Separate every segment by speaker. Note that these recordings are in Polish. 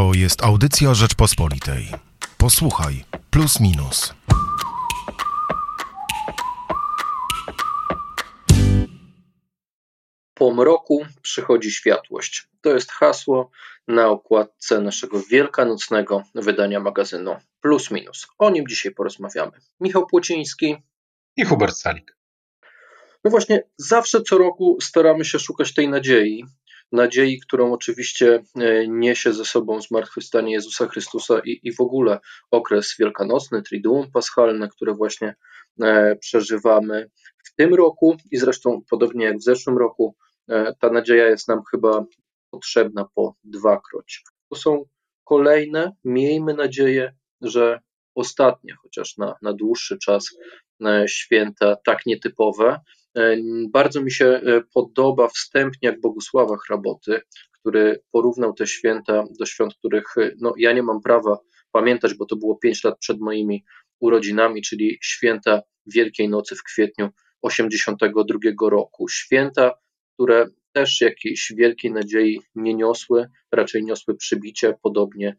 Speaker 1: To jest audycja Rzeczpospolitej. Posłuchaj, plus minus.
Speaker 2: Po mroku przychodzi światłość. To jest hasło na okładce naszego wielkanocnego wydania magazynu Plus Minus. O nim dzisiaj porozmawiamy. Michał Płociński
Speaker 3: i Hubert Salik.
Speaker 2: No właśnie, zawsze co roku staramy się szukać tej nadziei, nadziei, którą oczywiście e, niesie ze sobą zmartwychwstanie Jezusa Chrystusa i, i w ogóle okres wielkanocny, Triduum Paschalne, które właśnie e, przeżywamy w tym roku i zresztą podobnie jak w zeszłym roku, e, ta nadzieja jest nam chyba potrzebna po dwakroć. To są kolejne, miejmy nadzieję, że ostatnie, chociaż na, na dłuższy czas, święta tak nietypowe, bardzo mi się e, podoba wstępniak Bogusława Hraboty, który porównał te święta do świąt, których e, no, ja nie mam prawa pamiętać, bo to było 5 lat przed moimi urodzinami, czyli święta Wielkiej Nocy w kwietniu 82 roku. Święta, które też jakiejś wielkiej nadziei nie niosły, raczej niosły przybicie, podobnie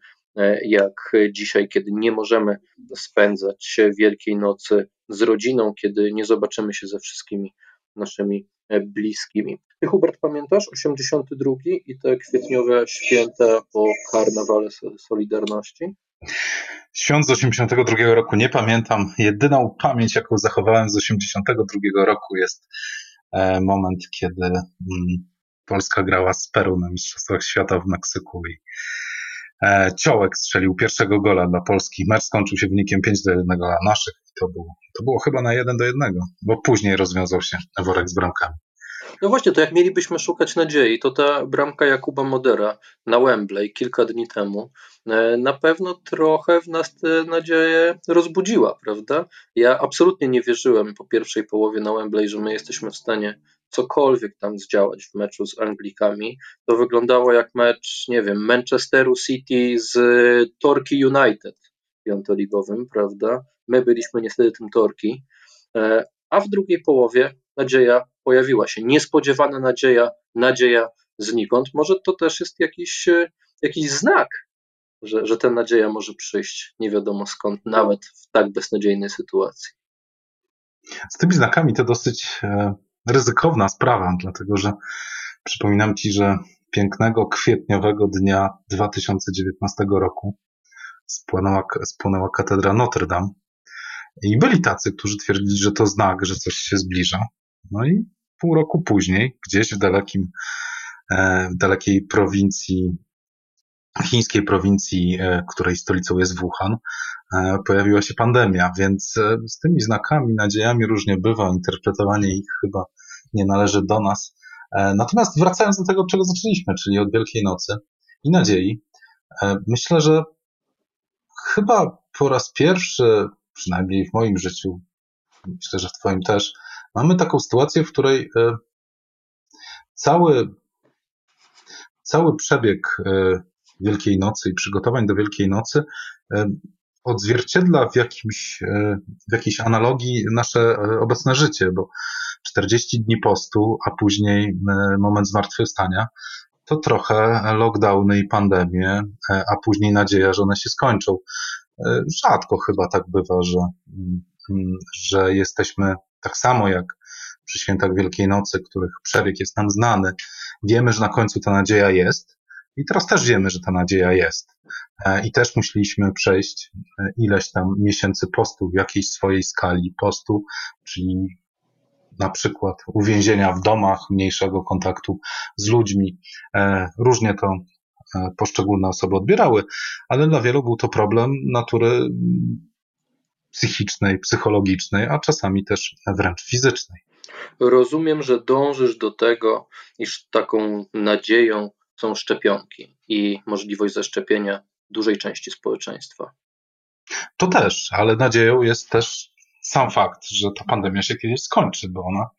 Speaker 2: jak dzisiaj, kiedy nie możemy spędzać Wielkiej Nocy z rodziną, kiedy nie zobaczymy się ze wszystkimi naszymi e, bliskimi. Ty, Hubert, pamiętasz 82 i te kwietniowe święta po karnawale Solidarności?
Speaker 3: Świąt z 82 roku nie pamiętam. Jedyną pamięć, jaką zachowałem z 82 roku jest e, moment, kiedy mm, Polska grała z Peru na Mistrzostwach Świata w Meksyku i Ciołek strzelił pierwszego gola dla Polski. Mecz skończył się wynikiem 5 do 1 dla naszych. To było, to było chyba na 1 do 1, bo później rozwiązał się worek z bramkami.
Speaker 2: No właśnie, to jak mielibyśmy szukać nadziei, to ta bramka Jakuba Modera na Wembley kilka dni temu e, na pewno trochę w nas tę nadzieję rozbudziła, prawda? Ja absolutnie nie wierzyłem po pierwszej połowie na Wembley, że my jesteśmy w stanie cokolwiek tam zdziałać w meczu z Anglikami. To wyglądało jak mecz, nie wiem, Manchesteru City z Torki United piątoligowym, prawda? My byliśmy niestety tym Torki, e, a w drugiej połowie nadzieja pojawiła się. Niespodziewana nadzieja, nadzieja znikąd. Może to też jest jakiś, e, jakiś znak, że, że ta nadzieja może przyjść nie wiadomo skąd, nawet w tak beznadziejnej sytuacji.
Speaker 3: Z tymi znakami to dosyć e, ryzykowna sprawa, dlatego że przypominam Ci, że pięknego kwietniowego dnia 2019 roku spłonęła, spłonęła katedra Notre Dame i byli tacy, którzy twierdzili, że to znak, że coś się zbliża. No i pół roku później, gdzieś w dalekim, e, w dalekiej prowincji, chińskiej prowincji, e, której stolicą jest Wuhan, e, pojawiła się pandemia, więc z tymi znakami, nadziejami różnie bywa, interpretowanie ich chyba nie należy do nas. Natomiast wracając do tego, czego zaczęliśmy, czyli od Wielkiej Nocy i nadziei, myślę, że chyba po raz pierwszy, przynajmniej w moim życiu, myślę, że w Twoim też, mamy taką sytuację, w której e, cały, cały przebieg e, Wielkiej Nocy i przygotowań do Wielkiej Nocy e, odzwierciedla w, jakimś, w jakiejś analogii nasze obecne życie, bo 40 dni postu, a później moment zmartwychwstania, to trochę lockdowny i pandemie, a później nadzieja, że one się skończą. Rzadko chyba tak bywa, że, mm, że jesteśmy tak samo jak przy świętach Wielkiej Nocy, których przebieg jest nam znany, wiemy, że na końcu ta nadzieja jest. I teraz też wiemy, że ta nadzieja jest. E, I też musieliśmy przejść e, ileś tam miesięcy postu w jakiejś swojej skali postu, czyli na przykład uwięzienia w domach, mniejszego kontaktu z ludźmi. E, różnie to poszczególne osoby odbierały, ale dla wielu był to problem natury psychicznej, psychologicznej, a czasami też wręcz fizycznej.
Speaker 2: Rozumiem, że dążysz do tego, iż taką nadzieją są szczepionki i możliwość zaszczepienia dużej części społeczeństwa.
Speaker 3: To też, ale nadzieją jest też sam fakt, że ta pandemia się kiedyś skończy, bo ona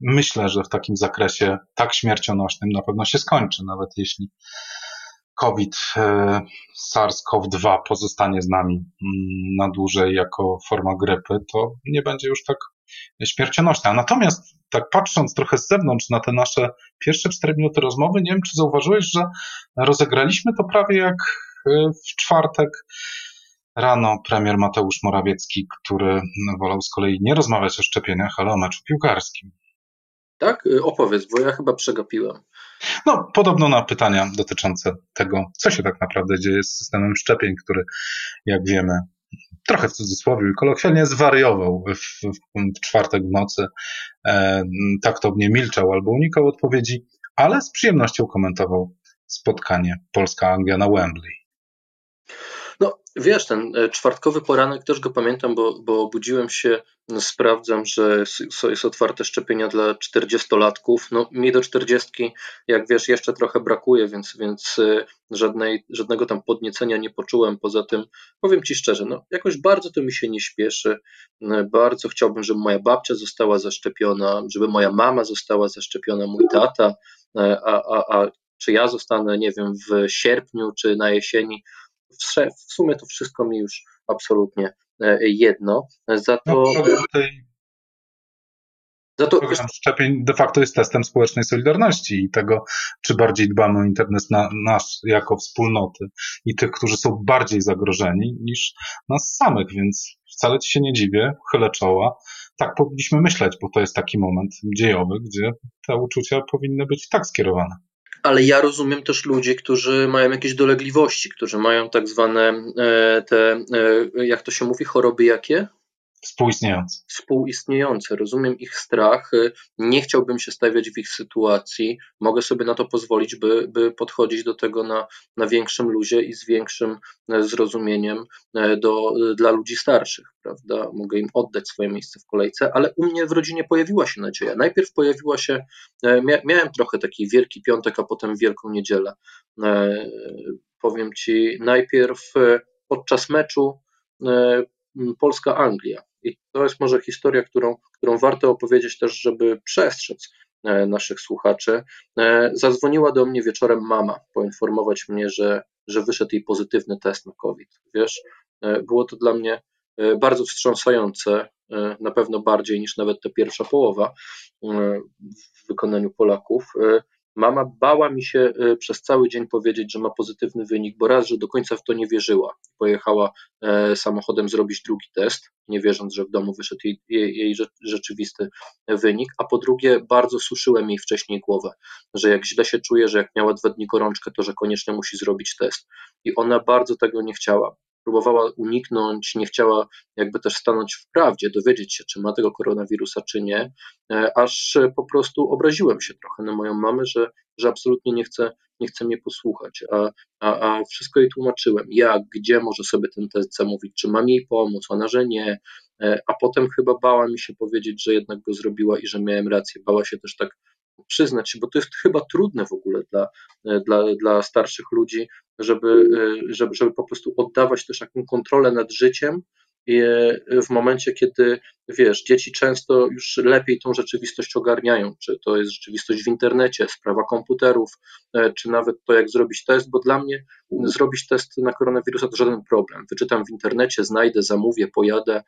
Speaker 3: myślę, że w takim zakresie tak śmiercionośnym na pewno się skończy, nawet jeśli COVID, e, SARS-CoV-2 pozostanie z nami mm, na dłużej jako forma grypy, to nie będzie już tak śmiercionośna. Natomiast tak patrząc trochę z zewnątrz na te nasze pierwsze cztery minuty rozmowy, nie wiem, czy zauważyłeś, że rozegraliśmy to prawie jak w czwartek rano premier Mateusz Morawiecki, który wolał z kolei nie rozmawiać o szczepieniach, ale o meczu piłkarskim.
Speaker 2: Tak? Y, opowiedz, bo ja chyba przegapiłem.
Speaker 3: No, podobno na pytania dotyczące tego, co się tak naprawdę dzieje z systemem szczepień, który, jak wiemy, trochę w cudzysłowie kolokwialnie zwariował w, w, czwartek w nocy. E, taktownie milczał albo unikał odpowiedzi, ale z przyjemnością komentował spotkanie Polska-Anglia na Wembley.
Speaker 2: No, wiesz, ten e, czwartkowy poranek też go pamiętam, bo, bo obudziłem się, sprawdzam, że jest otwarte szczepienia dla 40-latków. No, mi do 40, jak wiesz, jeszcze trochę brakuje, więc, więc e, żadnej, żadnego tam podniecenia nie poczułem. Poza tym, powiem Ci szczerze, no, jakoś bardzo to mi się nie śpieszy. E, bardzo chciałbym, żeby moja babcia została zaszczepiona, żeby moja mama została zaszczepiona, mój tata, a, a, a czy ja zostanę, nie wiem, w sierpniu czy na jesieni, w sumie to wszystko mi już absolutnie e, jedno. Za to. No.
Speaker 3: Za to program szczepień de facto jest testem społecznej solidarności i tego, czy bardziej dbamy o internet na, nasz jako wspólnoty i tych, którzy są bardziej zagrożeni niż nas samych, więc wcale ci się nie dziwię, chylę czoła. Tak powinniśmy myśleć, bo to jest taki moment dziejowy, gdzie te uczucia powinny być tak skierowane
Speaker 2: ale ja rozumiem też ludzi, którzy mają jakieś dolegliwości, którzy mają tak zwane e, te, e, jak to się mówi, choroby jakie?
Speaker 3: Współistniejące.
Speaker 2: Współistniejące. Rozumiem ich strach. Nie chciałbym się stawiać w ich sytuacji. Mogę sobie na to pozwolić, by, by podchodzić do tego na, na większym luzie i z większym e, zrozumieniem e, do, dla ludzi starszych, prawda? Mogę im oddać swoje miejsce w kolejce, ale u mnie w rodzinie pojawiła się nadzieja. Najpierw pojawiła się, e, miałem trochę taki wielki piątek, a potem wielką niedzielę. Powiem ci, najpierw podczas meczu Polska-Anglia. I to jest może historia, którą, którą warto opowiedzieć też, żeby przestrzec e, naszych słuchaczy. E, zadzwoniła do mnie wieczorem mama, poinformować mnie, że, że wyszedł jej pozytywny test na COVID. Wiesz, e, było to dla mnie bardzo wstrząsające, na pewno bardziej niż nawet ta pierwsza połowa w wykonaniu Polaków. Mama bała mi się y, przez cały dzień powiedzieć, że ma pozytywny wynik, bo raz, że do końca w to nie wierzyła. Pojechała e, samochodem zrobić drugi test, nie wierząc, że w domu wyszedł jej, jej, rzeczywisty wynik, a po drugie, bardzo suszyłem jej wcześniej głowę, że jak źle się czuje, że jak miała dwa dni gorączkę, to że koniecznie musi zrobić test. I ona bardzo tego nie chciała próbowała uniknąć, nie chciała jakby też stanąć w prawdzie, dowiedzieć się, czy ma tego koronawirusa, czy nie, e, aż po prostu obraziłem się trochę na moją mamę, że, że absolutnie nie chce, nie chce mnie posłuchać, a, a, a wszystko jej tłumaczyłem, jak, gdzie może sobie ten test zamówić, czy mam jej pomóc, ona, że nie, e, a potem chyba bała mi się powiedzieć, że jednak go zrobiła i że miałem rację, bała się też tak przyznać się, bo to jest chyba trudne w ogóle dla, e, dla, dla starszych ludzi, żeby, e, żeby, żeby po prostu oddawać też taką kontrolę nad życiem w momencie, kiedy wiesz, dzieci często już lepiej tą rzeczywistość ogarniają, czy to jest rzeczywistość w internecie, sprawa komputerów, e, czy nawet to, jak zrobić test, bo dla mnie zrobić test na koronawirusa to żaden problem. Wyczytam w internecie, znajdę, zamówię, pojadę,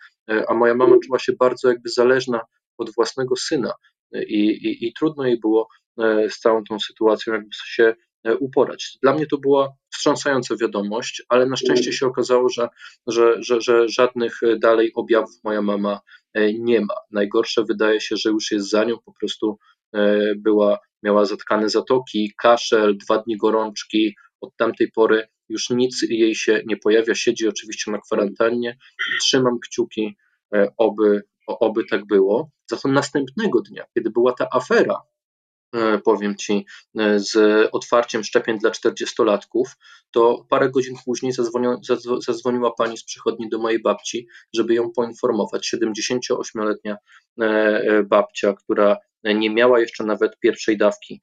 Speaker 2: a moja mama czuła się bardzo jakby zależna od własnego syna i, i, i trudno jej było e, z całą tą sytuacją jakby się e, uporać. Dla mnie to była wstrząsająca wiadomość, ale na szczęście się okazało, że, że, że, że żadnych dalej objawów moja mama e, nie ma. Najgorsze wydaje się, że już jest za nią, po prostu była, miała zatkane zatoki, kaszel, dwa dni gorączki, od tamtej pory już nic jej się nie pojawia, siedzi oczywiście na kwarantannie, trzymam kciuki, oby, oby tak było. Za to następnego dnia, kiedy była ta afera, e, powiem Ci, e, z otwarciem szczepień dla 40-latków, to parę godzin później zadzwoniła, zadzwoniła pani z przychodni do mojej babci, żeby ją poinformować. 78-letnia e, babcia, która nie miała jeszcze nawet pierwszej dawki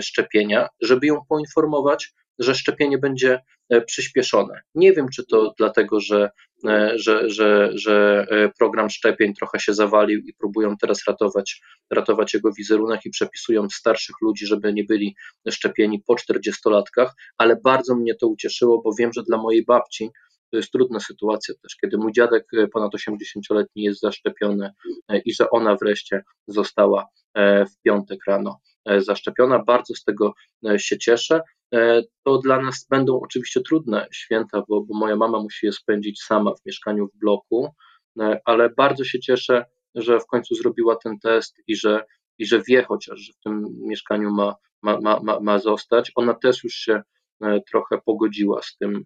Speaker 2: szczepienia, żeby ją poinformować, że szczepienie będzie przyspieszone. Nie wiem, czy to dlatego, że E, że, że, że e, program szczepień trochę się zawalił i próbują teraz ratować, ratować jego wizerunek i przepisują starszych ludzi, żeby nie byli szczepieni po 40-latkach, ale bardzo mnie to ucieszyło, bo wiem, że dla mojej babci to jest trudna sytuacja też, kiedy mój dziadek e, ponad 80-letni jest zaszczepiony i że ona wreszcie została w piątek rano zaszczepiona. Bardzo z tego się cieszę. To dla nas będą oczywiście trudne święta, bo, bo moja mama musi je spędzić sama w mieszkaniu w bloku, ale bardzo się cieszę, że w końcu zrobiła ten test i że, i że wie chociaż, że w tym mieszkaniu ma, ma, ma, ma zostać. Ona też już się trochę pogodziła z tym,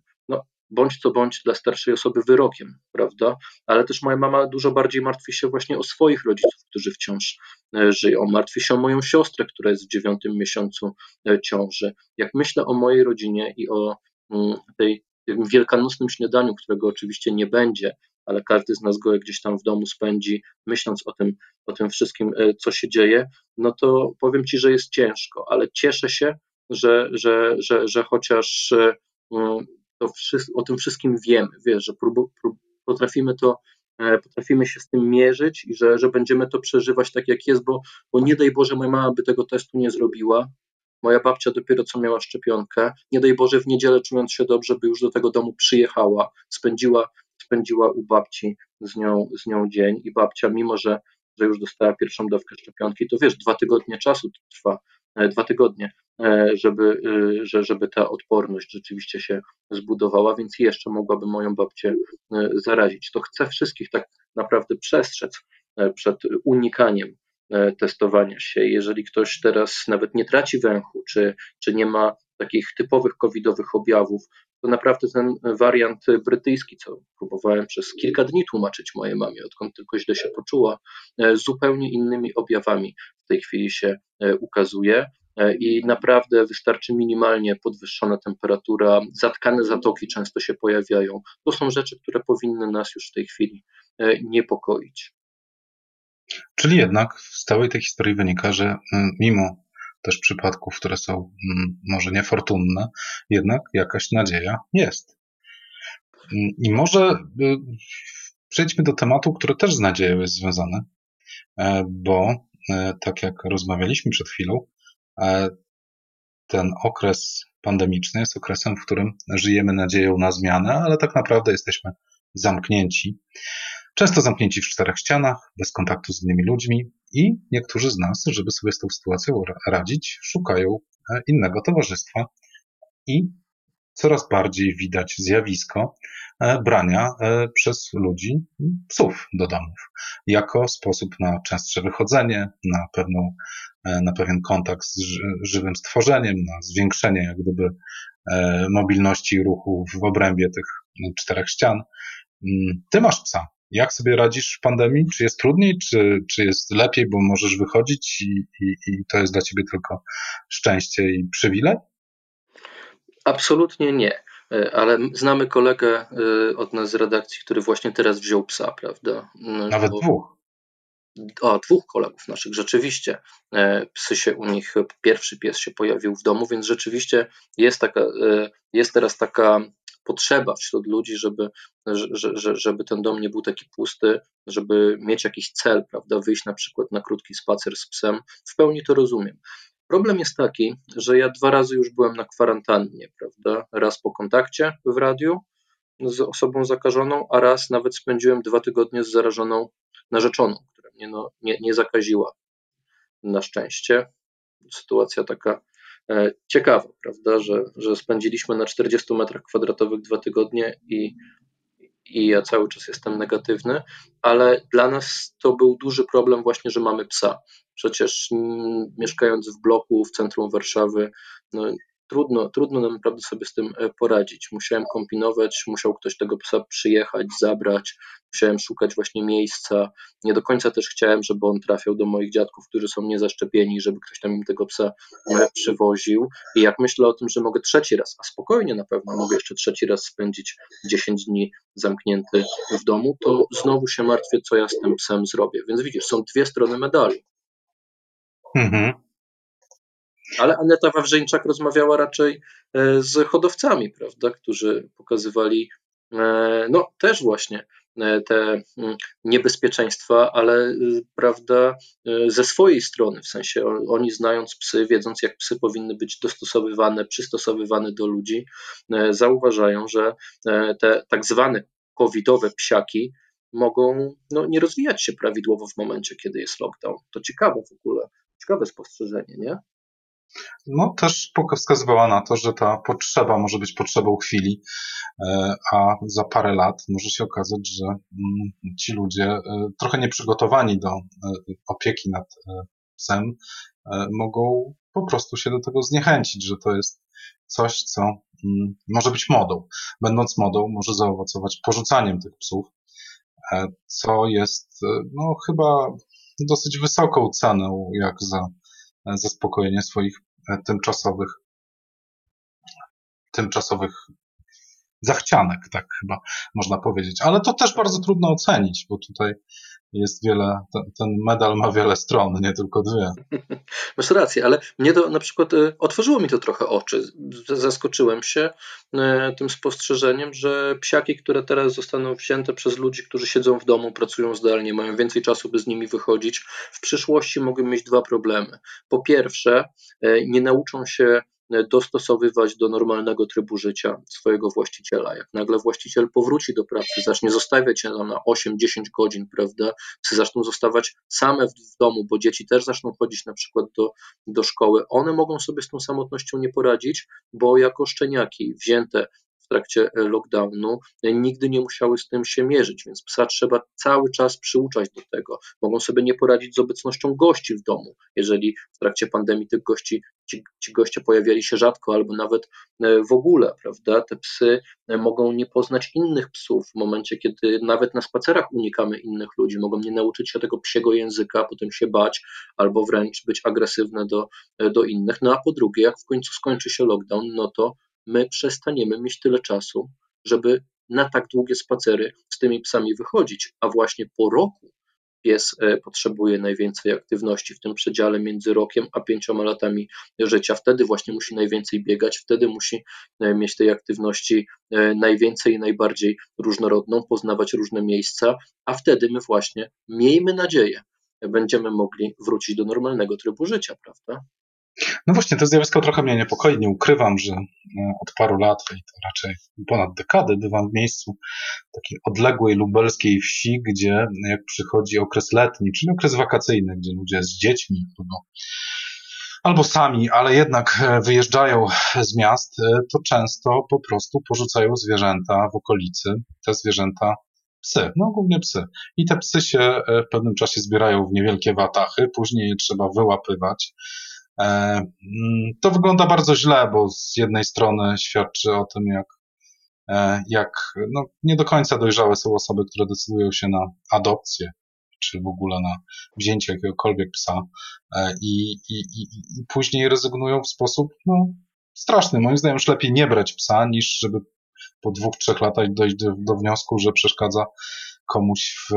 Speaker 2: bądź co bądź dla starszej osoby wyrokiem, prawda? Ale też moja mama dużo bardziej martwi się właśnie o swoich rodziców, którzy wciąż e, żyją. Martwi się o moją siostrę, która jest w dziewiątym miesiącu e, ciąży. Jak myślę o mojej rodzinie i o mm, tej wielkanocnym śniadaniu, którego oczywiście nie będzie, ale każdy z nas go gdzieś tam w domu spędzi, myśląc o tym, o tym wszystkim, e, co się dzieje, no to powiem Ci, że jest ciężko, ale cieszę się, że, że, że, że chociaż mm, to o tym wszystkim wiemy, wiesz, że prób, prób, potrafimy to, e, potrafimy się z tym mierzyć i że, że będziemy to przeżywać tak, jak jest, bo, bo nie daj Boże, moja mama by tego testu nie zrobiła, moja babcia dopiero co miała szczepionkę, nie daj Boże, w niedzielę czując się dobrze, by już do tego domu przyjechała, spędziła, spędziła u babci z nią, z nią dzień i babcia, mimo że, że już dostała pierwszą dawkę szczepionki, to wiesz, dwa tygodnie czasu to trwa, e, dwa tygodnie, żeby, e, żeby ta odporność rzeczywiście się zbudowała, więc jeszcze mogłaby moją babcię e, zarazić. To chcę wszystkich tak naprawdę przestrzec przed unikaniem testowania się. Jeżeli ktoś teraz nawet nie traci węchu, czy, czy nie ma takich typowych covidowych objawów, to naprawdę ten wariant brytyjski, co próbowałem przez kilka dni tłumaczyć mojej mamie, odkąd tylko źle się poczuła, zupełnie innymi objawami w tej chwili się ukazuje. E, i naprawdę wystarczy minimalnie podwyższona temperatura, zatkane zatoki często się pojawiają. To są rzeczy, które powinny nas już w tej chwili e, niepokoić.
Speaker 3: Czyli jednak z całej tej historii wynika, że mm, mimo też przypadków, które są mm, może niefortunne, jednak jakaś nadzieja jest. Mm, I może y, przejdźmy do tematu, który też z nadzieją jest związany, e, bo tak jak rozmawialiśmy przed chwilą, ten okres pandemiczny jest okresem, w którym żyjemy nadzieją na zmianę, ale tak naprawdę jesteśmy zamknięci. Często zamknięci w czterech ścianach, bez kontaktu z innymi ludźmi i niektórzy z nas, żeby sobie z tą sytuacją radzić, szukają e, innego towarzystwa i coraz bardziej widać zjawisko brania e, przez ludzi psów do domów jako sposób na częstsze wychodzenie, na pewną E, na pewien kontakt z żywym stworzeniem, na zwiększenie jak gdyby e, mobilności ruchu w obrębie tych czterech ścian. Mm, ty masz psa. Jak sobie radzisz w pandemii? Czy jest trudniej, czy, czy jest lepiej, bo możesz wychodzić i, i, i to jest dla ciebie tylko szczęście i przywilej?
Speaker 2: Absolutnie nie. E, ale znamy kolegę od nas z redakcji, który właśnie teraz wziął psa, prawda?
Speaker 3: No, Nawet bo... dwóch
Speaker 2: o, dwóch kolegów naszych, rzeczywiście e, psy się u nich, pierwszy pies się pojawił w domu, więc rzeczywiście jest, taka, e, jest teraz taka potrzeba wśród ludzi, żeby, że, żeby ten dom nie był taki pusty, żeby mieć jakiś cel, prawda, wyjść na przykład na krótki spacer z psem. W pełni to rozumiem. Problem jest taki, że ja dwa razy już byłem na kwarantannie, prawda? Raz po kontakcie w radiu z osobą zakażoną, a raz nawet spędziłem dwa tygodnie z zarażoną narzeczoną, mnie no, nie, nie zakaziła. Na szczęście. Sytuacja taka e, ciekawa, prawda, że, że spędziliśmy na 40 metrach kwadratowych dwa tygodnie i, i ja cały czas jestem negatywny, ale dla nas to był duży problem właśnie, że mamy psa. Przecież m, mieszkając w bloku w centrum Warszawy, no, trudno, trudno nam naprawdę sobie z tym e, poradzić. Musiałem kombinować, musiał ktoś tego psa przyjechać, zabrać, musiałem szukać właśnie miejsca. Nie do końca też chciałem, żeby on trafiał do moich dziadków, którzy są niezaszczepieni, żeby ktoś tam im tego psa e, przywoził. I jak myślę o tym, że mogę trzeci raz, a spokojnie na pewno mogę jeszcze trzeci raz spędzić 10 dni zamknięty w domu, to znowu się martwię, co ja z tym psem zrobię. Więc widzisz, są dwie strony medalu. Mhm. Ale Aneta Wawrzyńczak rozmawiała raczej e, z hodowcami, prawda, którzy pokazywali e, no też właśnie e, te mm, niebezpieczeństwa, ale prawda, ze swojej strony, w sensie oni znając psy, wiedząc jak psy powinny być dostosowywane, przystosowywane do ludzi, zauważają, że te tak zwane covidowe psiaki mogą no, nie rozwijać się prawidłowo w momencie, kiedy jest lockdown. To ciekawe w ogóle, ciekawe spostrzeżenie, nie?
Speaker 3: No też wskazywała na to, że ta potrzeba może być potrzebą chwili, e, a za parę lat może się okazać, że mm, ci ludzie e, trochę nieprzygotowani do opieki nad psem mogą po prostu się do tego zniechęcić, że to jest coś, co mm, może być modą. Będąc modą, może zaowocować porzucaniem tych psów, co jest no, chyba dosyć wysoką ceną, jak za zaspokojenie swoich e, tymczasowych, tymczasowych zachcianek, tak chyba można powiedzieć. Ale to też bardzo trudno ocenić, bo tutaj jest wiele, ten, ten, medal ma wiele stron, nie tylko dwie.
Speaker 2: Masz rację, ale mnie to na przykład y, otworzyło mi to trochę oczy. Zaskoczyłem się y, tym spostrzeżeniem, że psiaki, które teraz zostaną wzięte przez ludzi, którzy siedzą w domu, pracują zdalnie, mają więcej czasu, by z nimi wychodzić, w przyszłości mogą mieć dwa problemy. Po pierwsze, y, nie nauczą się dostosowywać do normalnego trybu życia swojego właściciela. Jak nagle właściciel powróci do pracy, zacznie zostawiać się na 8-10 godzin, prawda, psy zaczną zostawać same w, w, domu, bo dzieci też zaczną chodzić na przykład do, do szkoły, one mogą sobie z tą samotnością nie poradzić, bo jako szczeniaki wzięte w trakcie e, lockdownu e, nigdy nie musiały z tym się mierzyć, więc psa trzeba cały czas przyuczać do tego. Mogą sobie nie poradzić z obecnością gości w domu, jeżeli w trakcie pandemii tych gości ci, ci goście pojawiali się rzadko albo nawet e, w ogóle, prawda? Te psy mogą nie poznać innych psów w momencie, kiedy nawet na spacerach unikamy innych ludzi, mogą nie nauczyć się tego psiego języka, potem się bać albo wręcz być agresywne do, do innych. No a po drugie, jak w końcu skończy się lockdown, no to my przestaniemy mieć tyle czasu, żeby na tak długie spacery z tymi psami wychodzić, a właśnie po roku pies e, potrzebuje najwięcej aktywności w tym przedziale między rokiem a pięcioma latami życia. Wtedy właśnie musi najwięcej biegać, wtedy musi e, mieć tej aktywności e, najwięcej i najbardziej różnorodną, poznawać różne miejsca, a wtedy my właśnie, miejmy nadzieję, będziemy mogli wrócić do normalnego trybu życia, prawda?
Speaker 3: No właśnie, to zjawisko trochę mnie niepokoi. Nie ukrywam, że e, od paru lat, i to raczej ponad dekady, bywam w miejscu takiej odległej lubelskiej wsi, gdzie jak przychodzi okres letni, czyli okres wakacyjny, gdzie ludzie z dziećmi albo, albo sami, ale jednak e, wyjeżdżają z miast, e, to często po prostu porzucają zwierzęta w okolicy. Te zwierzęta psy, no głównie psy. I te psy się w pewnym czasie zbierają w niewielkie watachy, później je trzeba wyłapywać to wygląda bardzo źle, bo z jednej strony świadczy o tym, jak, e, jak no, nie do końca dojrzałe są osoby, które decydują się na adopcję, czy w ogóle na wzięcie jakiegokolwiek psa e, i, i, i, i później rezygnują w sposób no, straszny. Moim zdaniem już lepiej nie brać psa, niż żeby po dwóch, trzech latach dojść do, do wniosku, że przeszkadza komuś w,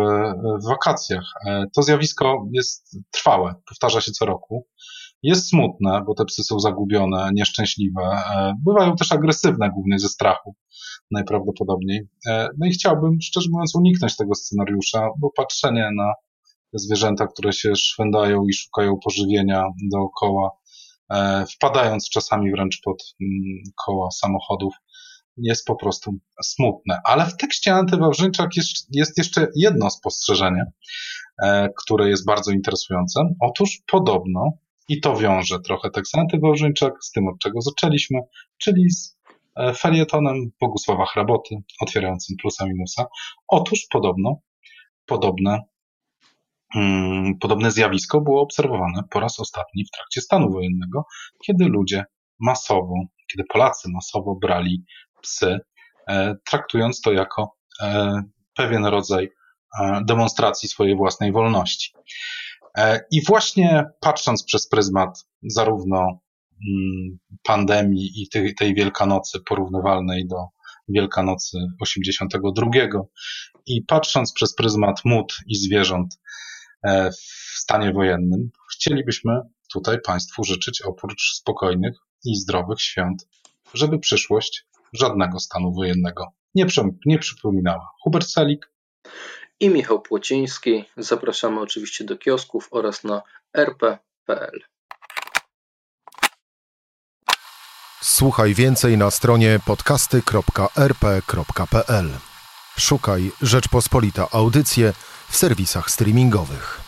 Speaker 3: w wakacjach. To zjawisko jest trwałe, powtarza się co roku. Jest smutne, bo te psy są zagubione, nieszczęśliwe. E, bywają też agresywne, głównie ze strachu, najprawdopodobniej. E, no i chciałbym, szczerze mówiąc, uniknąć tego scenariusza, bo patrzenie na zwierzęta, które się szwędają i szukają pożywienia dookoła, e, wpadając czasami wręcz pod mm, koła samochodów, jest po prostu smutne. Ale w tekście Antywawrzyńczak jest, jest jeszcze jedno spostrzeżenie, które jest bardzo interesujące. Otóż podobno i to wiąże trochę tekst Antywałżyńczak z tym, od czego zaczęliśmy, czyli z e, felietonem Bogusława Hraboty, otwierającym plusa minusa. Otóż podobno, podobne, hmm, podobne zjawisko było obserwowane po raz ostatni w trakcie stanu wojennego, kiedy ludzie masowo, kiedy Polacy masowo brali psy, e, traktując to jako e, pewien rodzaj e, demonstracji swojej własnej wolności. E, I właśnie patrząc przez pryzmat zarówno mm, pandemii i tej, Wielkanocy porównywalnej do Wielkanocy 82 i patrząc przez pryzmat mód i zwierząt e, w stanie wojennym, chcielibyśmy tutaj Państwu życzyć oprócz spokojnych i zdrowych świąt, żeby przyszłość żadnego stanu wojennego nie, nie przypominała. Hubert Selik,
Speaker 2: i Michał Płociński. Zapraszamy oczywiście do kiosków oraz na rp.pl.
Speaker 1: Słuchaj więcej na stronie podcasty.rp.pl. Szukaj Rzeczpospolita Audycje w serwisach streamingowych.